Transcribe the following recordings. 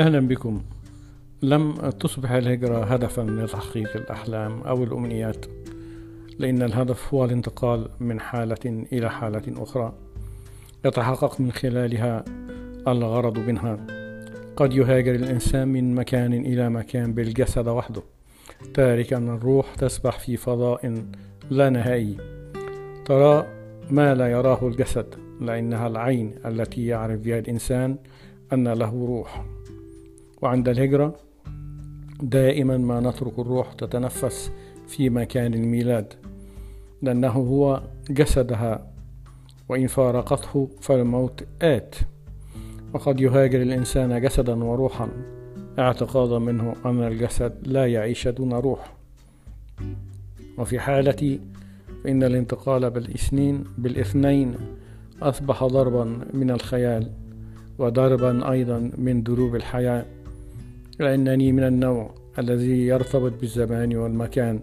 أهلا بكم. لم تصبح الهجرة هدفا لتحقيق الأحلام أو الأمنيات لأن الهدف هو الانتقال من حالة إلى حالة أخرى. يتحقق من خلالها الغرض منها. قد يهاجر الإنسان من مكان إلى مكان بالجسد وحده تاركا الروح تسبح في فضاء لا نهائي. ترى ما لا يراه الجسد لأنها العين التي يعرف بها الإنسان أن له روح. وعند الهجرة دائما ما نترك الروح تتنفس في مكان الميلاد لأنه هو جسدها وإن فارقته فالموت آت. وقد يهاجر الإنسان جسدا وروحا اعتقادا منه أن الجسد لا يعيش دون روح. وفي حالتي فإن الانتقال بالإثنين بالإثنين أصبح ضربا من الخيال وضربا أيضا من دروب الحياة. لأنني من النوع الذي يرتبط بالزمان والمكان.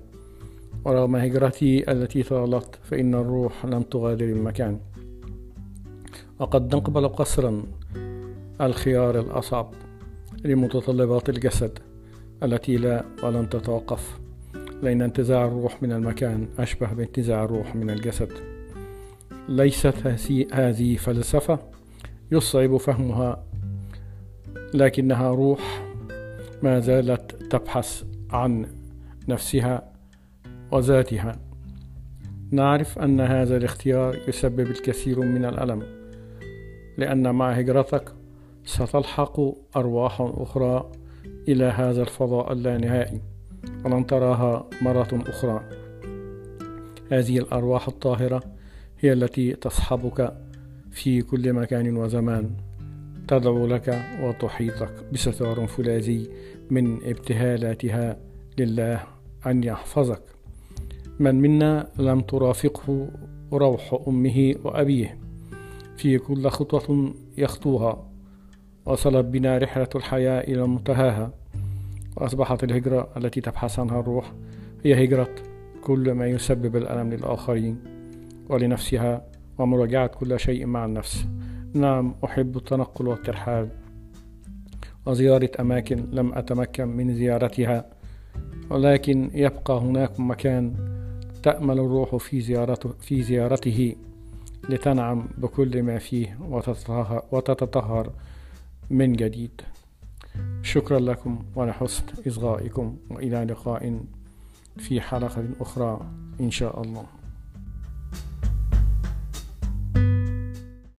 ورغم هجرتي التي طالت فإن الروح لم تغادر المكان. وقد نقبل قصرا الخيار الأصعب لمتطلبات الجسد التي لا ولن تتوقف. لأن انتزاع الروح من المكان أشبه بانتزاع الروح من الجسد. ليست هذه فلسفة يصعب فهمها لكنها روح ما زالت تبحث عن نفسها وذاتها. نعرف أن هذا الاختيار يسبب الكثير من الألم لأن مع هجرتك ستلحق أرواح أخرى إلى هذا الفضاء اللانهائي ولن تراها مرة أخرى. هذه الأرواح الطاهرة هي التي تصحبك في كل مكان وزمان. تدعو لك وتحيطك بستار فولاذي من ابتهالاتها لله أن يحفظك. من منا لم ترافقه روح أمه وأبيه. في كل خطوة يخطوها. وصلت بنا رحلة الحياة إلى منتهاها. وأصبحت الهجرة التي تبحث عنها الروح هي هجرة كل ما يسبب الألم للآخرين ولنفسها. ومراجعة كل شيء مع النفس. نعم أحب التنقل والترحال. وزيارة أماكن لم أتمكن من زيارتها ولكن يبقى هناك مكان تأمل الروح في زيارته, في زيارته لتنعم بكل ما فيه وتتطهر من جديد. شكرا لكم ولحسن إصغائكم وإلى لقاء في حلقة أخرى إن شاء الله.